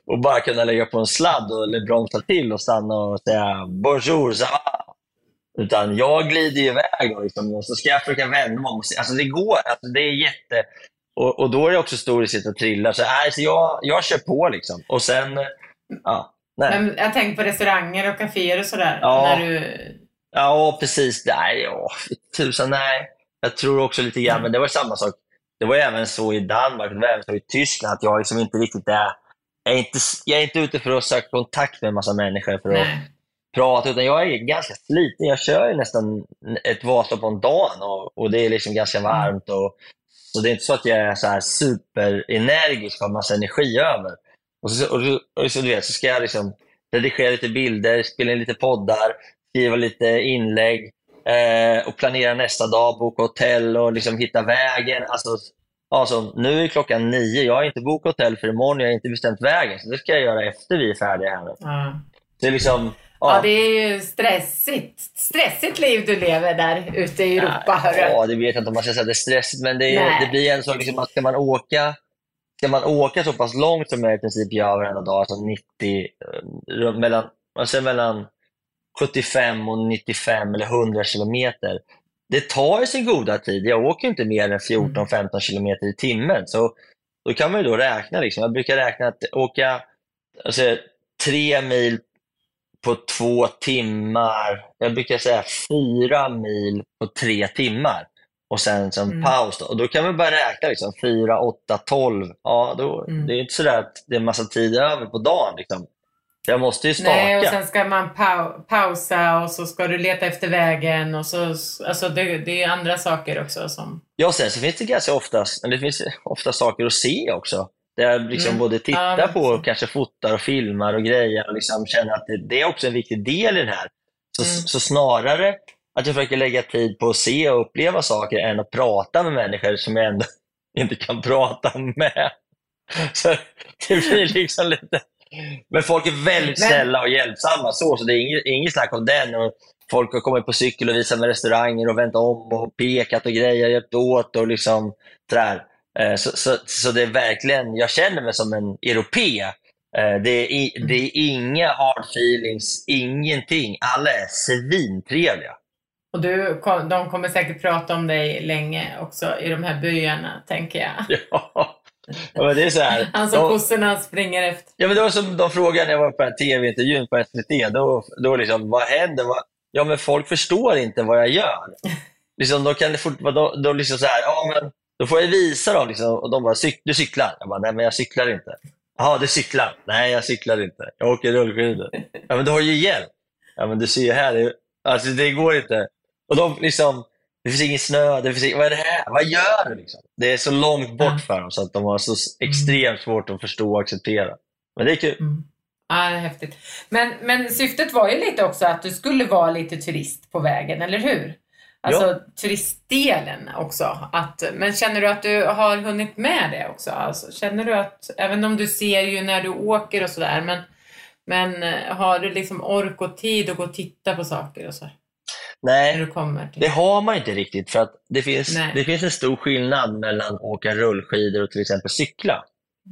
och bara kunna lägga på en sladd och, eller bromsa till och stanna och säga bonjour, ça va? Utan jag glider ju iväg då, liksom, och så ska jag försöka vända mig om. och Alltså det går, alltså det är jätte... Och, och då är det också stor risk att jag trillar. Så, nej, så jag, jag kör på liksom. Och sen, ja. Nej. Men jag tänker på restauranger och kaféer och sådär. Ja. När du, Ja, precis. Nej, ja, tusan nej. Jag tror också lite grann, men det var samma sak. Det var även så i Danmark, det var även så i Tyskland, att jag liksom inte riktigt är... Jag är inte, jag är inte ute för att söka kontakt med en massa människor för att Nej. Prata, utan jag är ganska sliten. Jag kör ju nästan ett Vasalopp om dagen och, och det är liksom ganska varmt. Och, så det är inte så att jag är så här superenergisk och har massa energi över. Och så, och, och så, du vet, så ska jag liksom redigera lite bilder, spela in lite poddar, skriva lite inlägg eh, och planera nästa dag, boka hotell och liksom hitta vägen. Alltså, alltså, nu är klockan nio, jag har inte bokat hotell för imorgon, jag har inte bestämt vägen. Så det ska jag göra efter vi är färdiga här. Ja. Det är liksom, Ja, det är ju stressigt. Stressigt liv du lever där ute i Europa, hörru. Ja, det vet jag inte om man ska säga att det är stressigt, men det, är, det blir en sak, liksom, ska man åka Ska man åka så pass långt som jag i princip gör varenda dag, alltså 90, eh, mellan, alltså mellan 75 och 95 eller 100 kilometer. Det tar ju sin goda tid. Jag åker inte mer än 14-15 kilometer i timmen. Så då kan man ju då räkna. Liksom. Jag brukar räkna att åka alltså, tre mil på två timmar. Jag brukar säga fyra mil på tre timmar. Och sen som Mm. paus. Då. Och då kan man bara räkna liksom, 4, 8, 12. Ja, då, Mm. Det är inte sådär att det är en massa tid över på dagen. Liksom. Jag måste ju staka. Nej, och sen ska man pau- pausa och så ska du leta efter vägen och så, alltså det, det är andra saker också som... Ja, sen så finns det ganska men det finns ofta saker att se också. Där jag liksom Mm. både tittar Ja, på och kanske fotar och filmar och grejer och liksom känner att det, det är också en viktig del i det här. Så, Mm. så snarare att jag försöker lägga tid på att se och uppleva saker än att prata med människor som jag ändå inte kan prata med. Så det blir liksom lite... Men folk är väldigt Men- snälla och hjälpsamma så, så det är inget, inget snack om den. Och folk har kommit på cykel och visat med restauranger och vänt om och pekat och grejer, hjälpt åt och liksom sådär. Eh, Så, så, så det är verkligen, jag känner mig som en europé. Eh, Det är, det är inga hard feelings, ingenting. Alla är svintrevliga. Och du, de kommer säkert prata om dig länge också i de här byarna, tänker jag. Ja, men det är så här. Han som de- kossorna springer efter. Ja, men det var som de frågade när jag var på tv-intervjun på SVT. Då, då liksom, vad händer? Ja, men folk förstår inte vad jag gör. Liksom, då kan det fort... då, då liksom så här, ja, men då får jag visa dem. Liksom, och de bara, du cyklar? Jag bara, nej men jag cyklar inte. Jaha, du cyklar? Nej, jag cyklar inte. Jag åker rullskidor. Ja, men du har ju hjälm. Ja, men du ser ju här. Alltså, det går inte. Och de liksom, det finns ingen snö. Det finns ing... Vad är det här? Vad gör du? Liksom? Det är så långt bort för dem så att de har så extremt svårt att förstå och acceptera. Men det är kul. Mm. Ja, det är häftigt. Men, men syftet var ju lite också att du skulle vara lite turist på vägen, eller hur? Alltså turistdelen också. Att, men känner du att du har hunnit med det också? Alltså, känner du att, även om du ser ju när du åker och sådär, men, men eh, har du liksom ork och tid att gå och titta på saker och så? När Nej, du kommer till... det har man inte riktigt. För att det finns, Nej. det finns en stor skillnad mellan att åka rullskidor och till exempel cykla.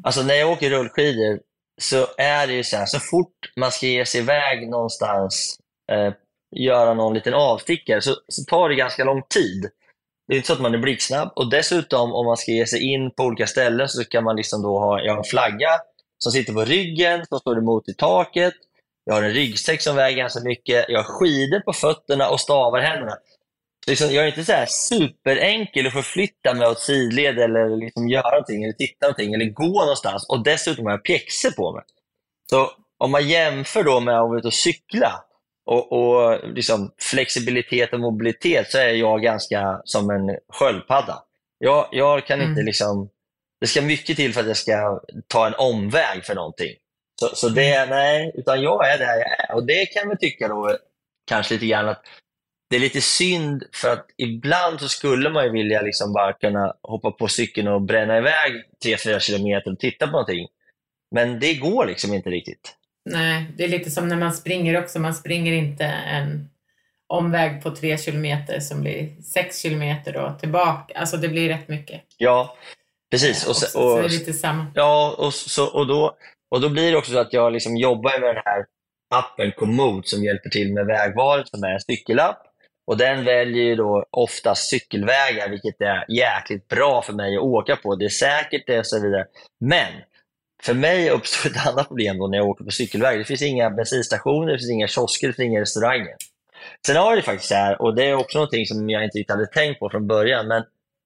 Alltså när jag åker rullskidor så är det ju så här, så fort man ska ge sig iväg någonstans, eh, göra någon liten avstickare, så, så tar det ganska lång tid. Det är inte så att man är blixtsnabb. Och dessutom om man ska ge sig in på olika ställen så kan man liksom då ha, jag har en flagga som sitter på ryggen, som står emot i taket. Jag har en ryggsäck som väger ganska mycket. Jag har skidor på fötterna och stavar i händerna. Liksom, jag är inte så här superenkel att förflytta mig åt sidled eller liksom göra någonting, eller titta någonting, eller gå någonstans. Och dessutom har jag pjäxor på mig. Så om man jämför då med att vara ute och cykla och, och liksom flexibilitet och mobilitet så är jag ganska som en sköldpadda. Jag, jag kan inte Mm. liksom... Det ska mycket till för att jag ska ta en omväg för någonting. Så, så det, nej, utan jag är där jag är. Och det kan man tycka då kanske lite grann att det är lite synd för att ibland så skulle man ju vilja liksom bara kunna hoppa på cykeln och bränna iväg 3-4 kilometer och titta på någonting. Men det går liksom inte riktigt. Nej, det är lite som när man springer också. Man springer inte en omväg på tre kilometer som blir sex kilometer då tillbaka. Alltså det blir rätt mycket. Ja, precis. Och, också, se- så det är och, lite samma. ja, och, så, och, då, och då blir det också så att jag liksom jobbar med den här appen Komoot som hjälper till med vägvalet som är en cykelapp. Och den väljer ju då oftast cykelvägar, vilket är jäkligt bra för mig att åka på. Det är säkert det och så vidare. Men för mig uppstår ett annat problem då när jag åker på cykelväg. Det finns inga bensinstationer, det finns inga kiosker, det finns inga restauranger. Sen har det faktiskt här, och det är också någonting som jag inte riktigt hade tänkt på från början, men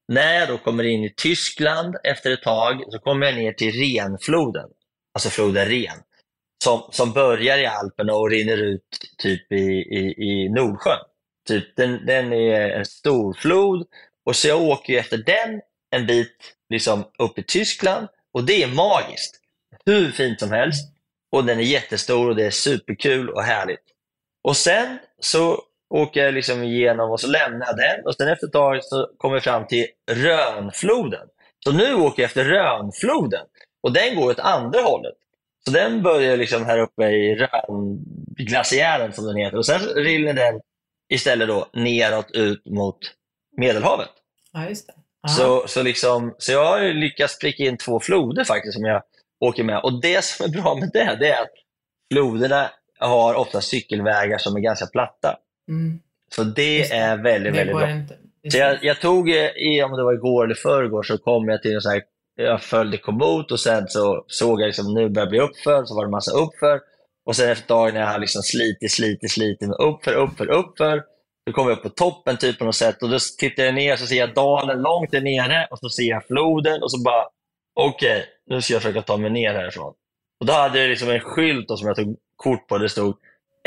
när jag då kommer in i Tyskland efter ett tag så kommer jag ner till Renfloden, alltså floden Ren, som, som börjar i Alperna och rinner ut typ i, i, i Nordsjön. Typ, den, den är en stor flod och så jag åker ju efter den en bit liksom upp i Tyskland och det är magiskt. Hur fint som helst och den är jättestor och det är superkul och härligt. Och sen så åker jag liksom igenom och så lämnar jag den och sen efter ett tag så kommer jag fram till Rönfloden. Så nu åker jag efter Rönfloden och den går åt andra hållet. Så den börjar liksom här uppe i Rönglaciären som den heter och sen rinner den istället då neråt ut mot Medelhavet. Ja, just det. Så, så, liksom, så jag har lyckats pricka in två floder faktiskt som jag åker med. Och det som är bra med det, det är att floderna har ofta cykelvägar som är ganska platta. Mm. Så det Just är väldigt, Det väldigt bra. inte. Så jag, jag tog, eh, i, om det var igår eller förrgår, så kom jag till en sån här, jag följde kommot och sen så såg jag liksom, nu börjar det bli uppför, så var det massa uppför. Och sen efter tag när jag har liksom slitit, slitit, slitit med uppför, uppför, uppför, så kommer jag upp på toppen typ på något sätt och då tittar jag ner så ser jag dalen långt där nere och så ser jag floden och så bara, okej, nu ska jag försöka ta mig ner härifrån. Och då hade jag liksom en skylt som jag tog kort på, det stod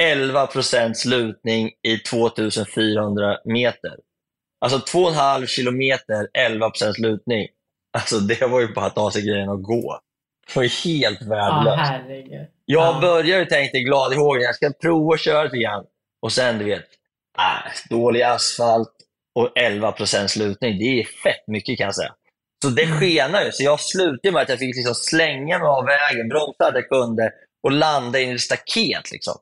11% lutning i 2400 meter. Alltså 2,5 kilometer, 11% lutning. Alltså det var ju bara att ta sig grejen och gå. Det var helt värdelöst. herregud. Jag Ja. började tänka glad i hågen, jag ska prova att köra lite grann. Och sen du vet, äh, dålig asfalt och 11% lutning. Det är fett mycket kan jag säga. Så det Mm. skenar ju. Så jag slutade med att jag fick liksom slänga mig av vägen, bromsa där jag kunde och landa in i ett staket. Liksom.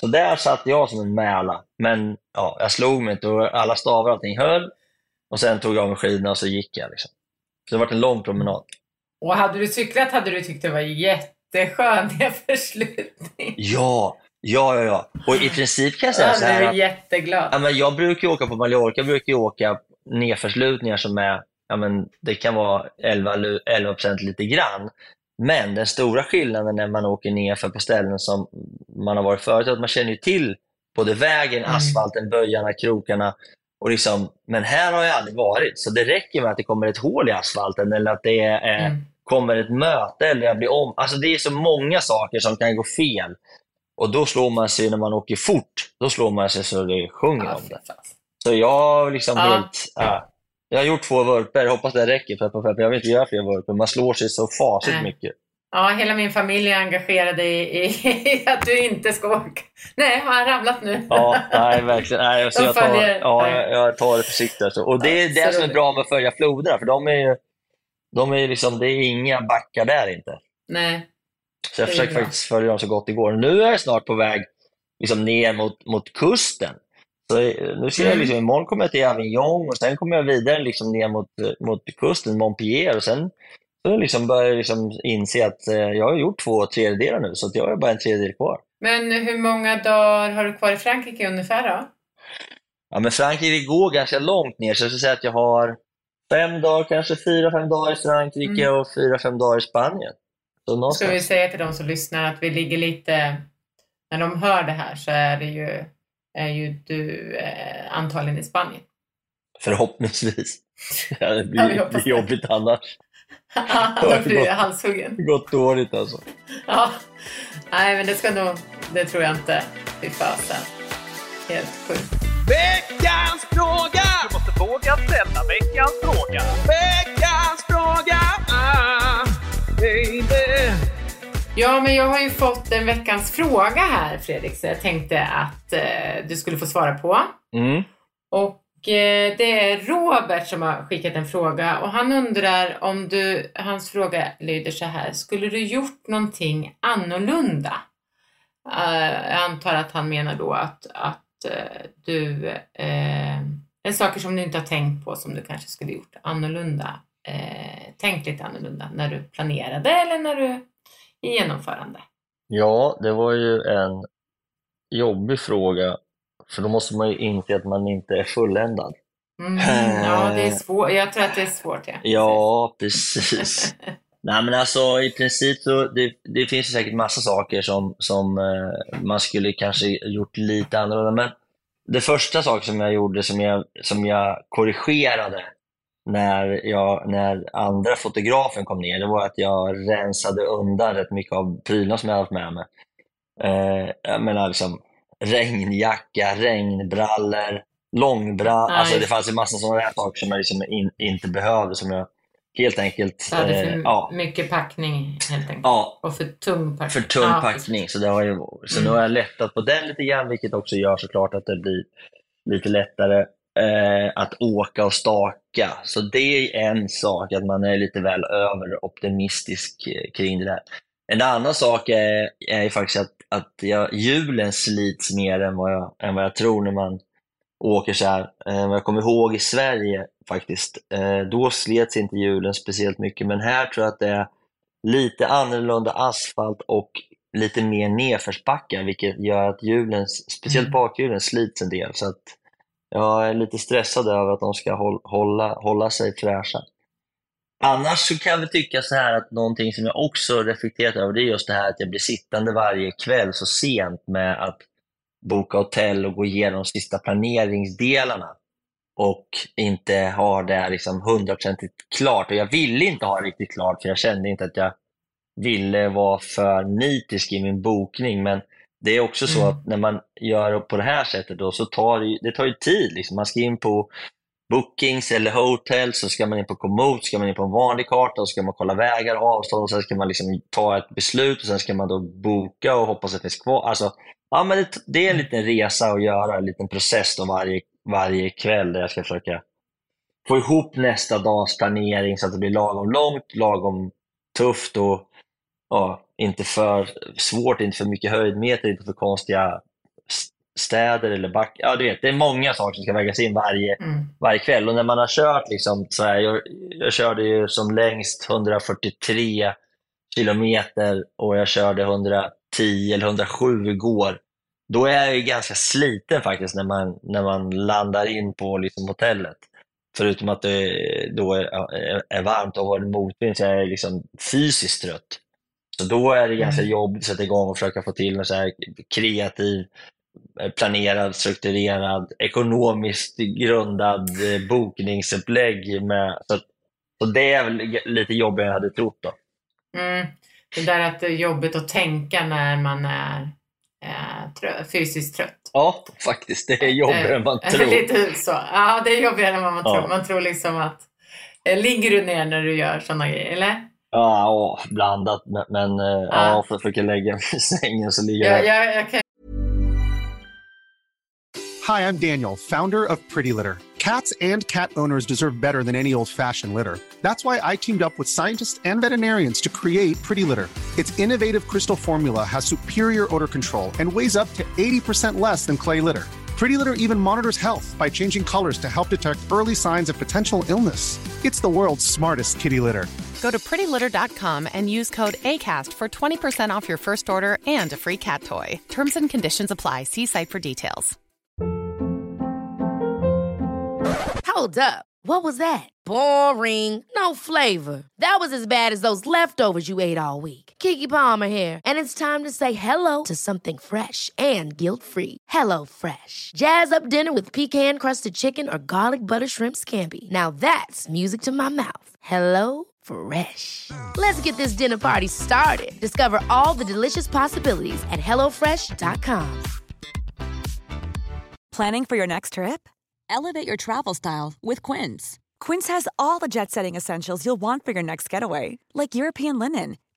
Så där satt jag som en mäla. Men ja, jag slog mig inte och alla stavar och allting höll. Och sen tog jag av mig skidorna och så gick jag. Liksom. Så det var en lång promenad. Och hade du cyklat hade du tyckt det var jätteskönt nedförslutning. Ja, ja, ja. ja. Och i princip kan jag säga Jag så här blev att jätteglad. Ja, men jag brukar åka på Mallorca, jag brukar åka nedförslutningar som är, ja, men det kan vara 11, lu- 11 lite grann. Men den stora skillnaden när man åker nerför på ställen som man har varit förut, att man känner ju till både vägen, Mm. asfalten, böjarna, krokarna. Och liksom, men här har jag aldrig varit, så det räcker med att det kommer ett hål i asfalten eller att det är, Mm. kommer ett möte eller jag blir om. Alltså det är så många saker som kan gå fel. Och då slår man sig när man åker fort, då slår man sig så det sjunger Ja, om det. Så jag liksom Ja. helt... Ja, jag har gjort två vurper, hoppas det räcker. Pepp, pepp, jag vill inte göra fler vurper. Man slår sig så fasligt Nej. mycket. Ja, hela min familj är engagerad i, i att du inte ska åka. Nej, har han ramlat nu? Ja, nej verkligen. Nej, så jag, tar, ja, jag, tar det försiktigt. Alltså. Och det är Ja, det som är bra med att följa floderna, för de är ju... De är liksom, det är inga backar där inte. Nej. Så jag försöker faktiskt följa dem så gott det går. Nu är jag snart på väg liksom ner mot, mot kusten. Så eh, nu ser jag Mm. liksom, imorgon kommer jag till Avignon och sen kommer jag vidare liksom ner mot, eh, mot kusten, Montpellier. Och sen så liksom börjar jag liksom inse att eh, jag har gjort två tredjedelar nu, så jag har bara en tredjedel kvar. Men hur många dagar har du kvar i Frankrike ungefär då? Ja, men Frankrike går ganska långt ner, så jag skulle säga att jag har fem dagar, kanske fyra, fem dagar i Frankrike och fyra, fem dagar i Spanien. Så Ska vi säga till de som lyssnar att vi ligger lite... När de hör det här så är det ju, är ju du eh, antagligen i Spanien. Förhoppningsvis. Ja, det Ja, blir, hoppas blir det. jobbigt annars. Då blir halshuggen. Det har gått dåligt alltså. Ja. Nej, men det ska nog... Det tror jag inte. Fy fasen. Helt sjukt. Veckans fråga! Du måste våga ställa veckans fråga. Veckans fråga! Ah, baby. Ja, men jag har ju fått en veckans fråga här, Fredrik, så jag tänkte att eh, du skulle få svara på. Mm. Och eh, det är Robert som har skickat en fråga och han undrar om du, hans fråga lyder så här, skulle du gjort någonting annorlunda? Eh, jag antar att han menar då att, att eh, du, en saker som du inte har tänkt på som du kanske skulle gjort annorlunda, eh, tänkt lite annorlunda när du planerade eller när du i genomförande? Ja, det var ju en jobbig fråga. För då måste man ju inse att man inte är fulländad. Mm, ja, det är svårt. Jag tror att det är svårt. Ja, Ja, precis. Nej men alltså i princip så, det, det finns ju säkert massa saker som, som eh, man skulle kanske gjort lite annorlunda. Men det första sak som jag gjorde som jag, som jag korrigerade när, jag, när andra fotografen kom ner, det var att jag rensade undan rätt mycket av prylarna som jag haft med mig. Eh, jag menar liksom regnjacka, regnbrallor, långbrallor. Alltså det fanns en massa sådana saker som jag liksom in, inte behövde, som jag helt enkelt... Så hade eh, för ja, mycket packning helt enkelt. ja, Och för tung packning. för tung Ja, packning. Så, det har ju, så Mm. nu har jag lättat på den lite grann, vilket också gör såklart att det blir lite lättare eh, att åka och staka. Så det är en sak, att man är lite väl överoptimistisk eh, kring det där. En annan sak är, är faktiskt att, att jag, hjulen slits mer än vad, jag, än vad jag tror när man åker så här. Eh, jag kommer ihåg i Sverige faktiskt, eh, då slets inte hjulen speciellt mycket, men här tror jag att det är lite annorlunda asfalt och lite mer nedförsbackar, vilket gör att hjulen, speciellt Mm. bakhjulen, slits en del. Så att jag är lite stressad över att de ska hålla, hålla sig fräscha. Annars så kan jag tycka så här att någonting som jag också reflekterat över, det är just det här att jag blir sittande varje kväll så sent med att boka hotell och gå igenom de sista planeringsdelarna och inte har det liksom hundraprocentigt klart. Och jag ville inte ha det riktigt klart för jag kände inte att jag ville vara för nitisk i min bokning. Men det är också så Mm. att när man gör på det här sättet då, så tar det, det tar ju tid. Liksom. Man ska in på bookings eller hotels, så ska man in på kommod, ska man in på en vanlig karta och ska man kolla vägar och avstånd och sen ska man liksom ta ett beslut och sen ska man då boka och hoppas att det finns kvar. Alltså, ja, men det, det är en liten resa att göra, en liten process då varje, varje kväll där jag ska försöka få ihop nästa dags planering så att det blir lagom långt, lagom tufft och ja, inte för svårt, inte för mycket höjdmeter, inte för konstiga städer eller backar. Ja, du vet, det är många saker som ska vägas in varje, Mm. varje kväll. Och när man har kört, liksom, så här, jag, jag körde ju som längst 143 kilometer och jag körde 110 eller 107 igår. Då är jag ju ganska sliten faktiskt när man, när man landar in på liksom, hotellet. Förutom att det då är, är- är varmt och har en motvind så är jag liksom fysiskt trött. Så då är det ganska Mm. jobbigt att sätta igång och försöka få till en så här kreativ, eh, planerad, strukturerad, ekonomiskt grundad eh, bokningsupplägg. Med, så, att- så det är väl lite jobbigare än jag hade trott. Då. Mm. Det där att det är jobbigt att tänka när man är eh, trö- fysiskt trött. Ja, faktiskt. Det är jobbigare än man tror. Lite så. Ja, det är jobbigare än vad man Ja. tror. Man tror liksom att... Ligger du ner när du gör sådana grejer, eller? Ja, ja, blandat. Men, men eh, ja. Ja. för att försöka lägga mig i sängen så ligger Jag, jag... jag, jag kan Hi, I'm Daniel, founder of Pretty Litter. Cats and cat owners deserve better than any old fashioned litter. That's why I teamed up with scientists and veterinarians to create Pretty Litter. Its innovative crystal formula has superior odor control and weighs up to 80% less than clay litter. Pretty Litter even monitors health by changing colors to help detect early signs of potential illness. It's the world's smartest kitty litter. Go to prettylitter.com and use code ACAST for 20% off your first order and a free cat toy. Terms and conditions apply. See site for details. Hold up. What was that? Boring. No flavor. That was as bad as those leftovers you ate all week. Kiki Palmer here, and it's time to say hello to something fresh and guilt-free. Hello Fresh. Jazz up dinner with pecan-crusted chicken or garlic butter shrimp scampi. Now that's music to my mouth. Hello Fresh. Let's get this dinner party started. Discover all the delicious possibilities at hellofresh.com. Planning for your next trip? Elevate your travel style with Quince. Quince has all the jet setting essentials you'll want for your next getaway, like European linen,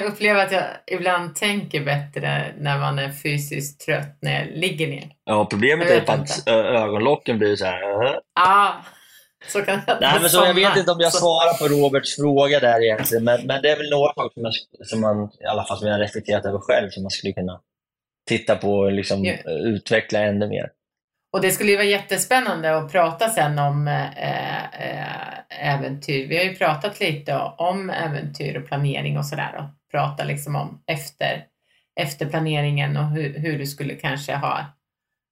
Jag upplever att jag ibland tänker bättre när man är fysiskt trött när jag ligger ner. Ja, problemet är vet att inte. ögonlocken blir så här... äh. Ja, så kan jag Nej, men så, jag vet inte om jag Så- svarar på Roberts fråga där egentligen, men, men det är väl några saker som, jag, som man, i alla fall som jag har reflekterat över själv, som man skulle kunna titta på och liksom, eh, utveckla ännu mer. Och det skulle ju vara jättespännande att prata sen om eh, eh, äventyr. Vi har ju pratat lite om äventyr och planering och sådär och prata liksom om efter, efter planeringen och hur, hur du skulle kanske ha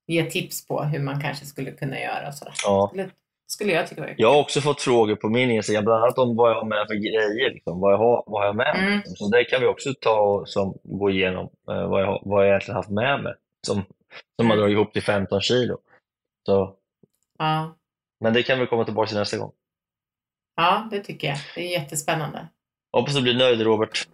ge tips på hur man kanske skulle kunna göra och sådär. Ja. Skulle, skulle jag tycka var Jag har också fått frågor på min Instagram, bland annat om vad jag har med för grejer. Liksom, vad, jag har, vad jag har med. Mm. Så det kan vi också ta och som, gå igenom eh, vad, jag, vad jag egentligen haft med mig. Som, som har Mm. dragit ihop till 15 kilo. Så, Ja. men det kan vi komma tillbaka till nästa gång. ja, det tycker jag. Det är jättespännande. Hoppas du blir nöjd Robert.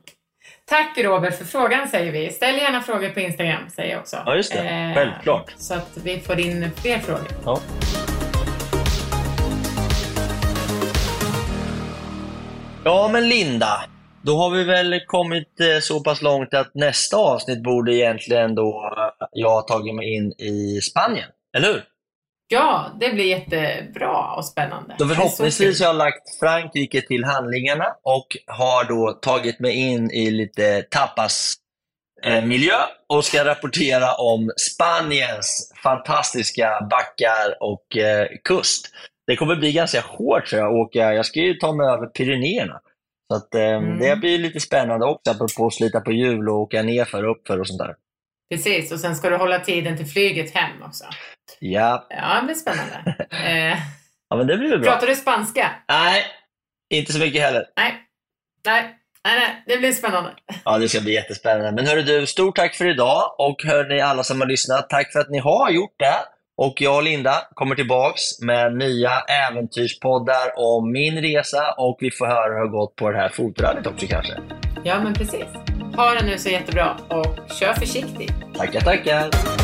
Tack Robert för frågan säger vi. Ställ gärna frågor på Instagram säger jag också. Ja, just det. Självklart. Så att vi får in fler frågor. Ja. Ja, men Linda, då har vi väl kommit eh, så pass långt att nästa avsnitt borde egentligen då eh, jag tagit mig in i Spanien, eller hur? Ja, det blir jättebra och spännande. Då förhoppningsvis har jag lagt Frankrike till handlingarna och har då tagit mig in i lite tapas eh, miljö och ska rapportera om Spaniens fantastiska backar och eh, kust. Det kommer bli ganska hårt tror jag åka. Jag ska ju ta mig över Pyrenéerna. Så att, eh, Mm. det blir lite spännande också, apropå att slita på hjul och åka nerför och uppför och sånt där. Precis, och sen ska du hålla tiden till flyget hem också. Ja, Ja, det blir spännande. eh, ja men det blir väl bra. pratar du spanska? Nej, inte så mycket heller. Nej. Nej, nej, nej, det blir spännande. Ja, det ska bli jättespännande. Men hörru du, stort tack för idag och hörni alla som har lyssnat, tack för att ni har gjort det. Och jag och Linda kommer tillbaks med nya äventyrspoddar om min resa och vi får höra hur det har gått på det här fotrallyt också kanske. Ja, men precis. Ha det nu så jättebra och kör försiktigt. Tackar, tackar!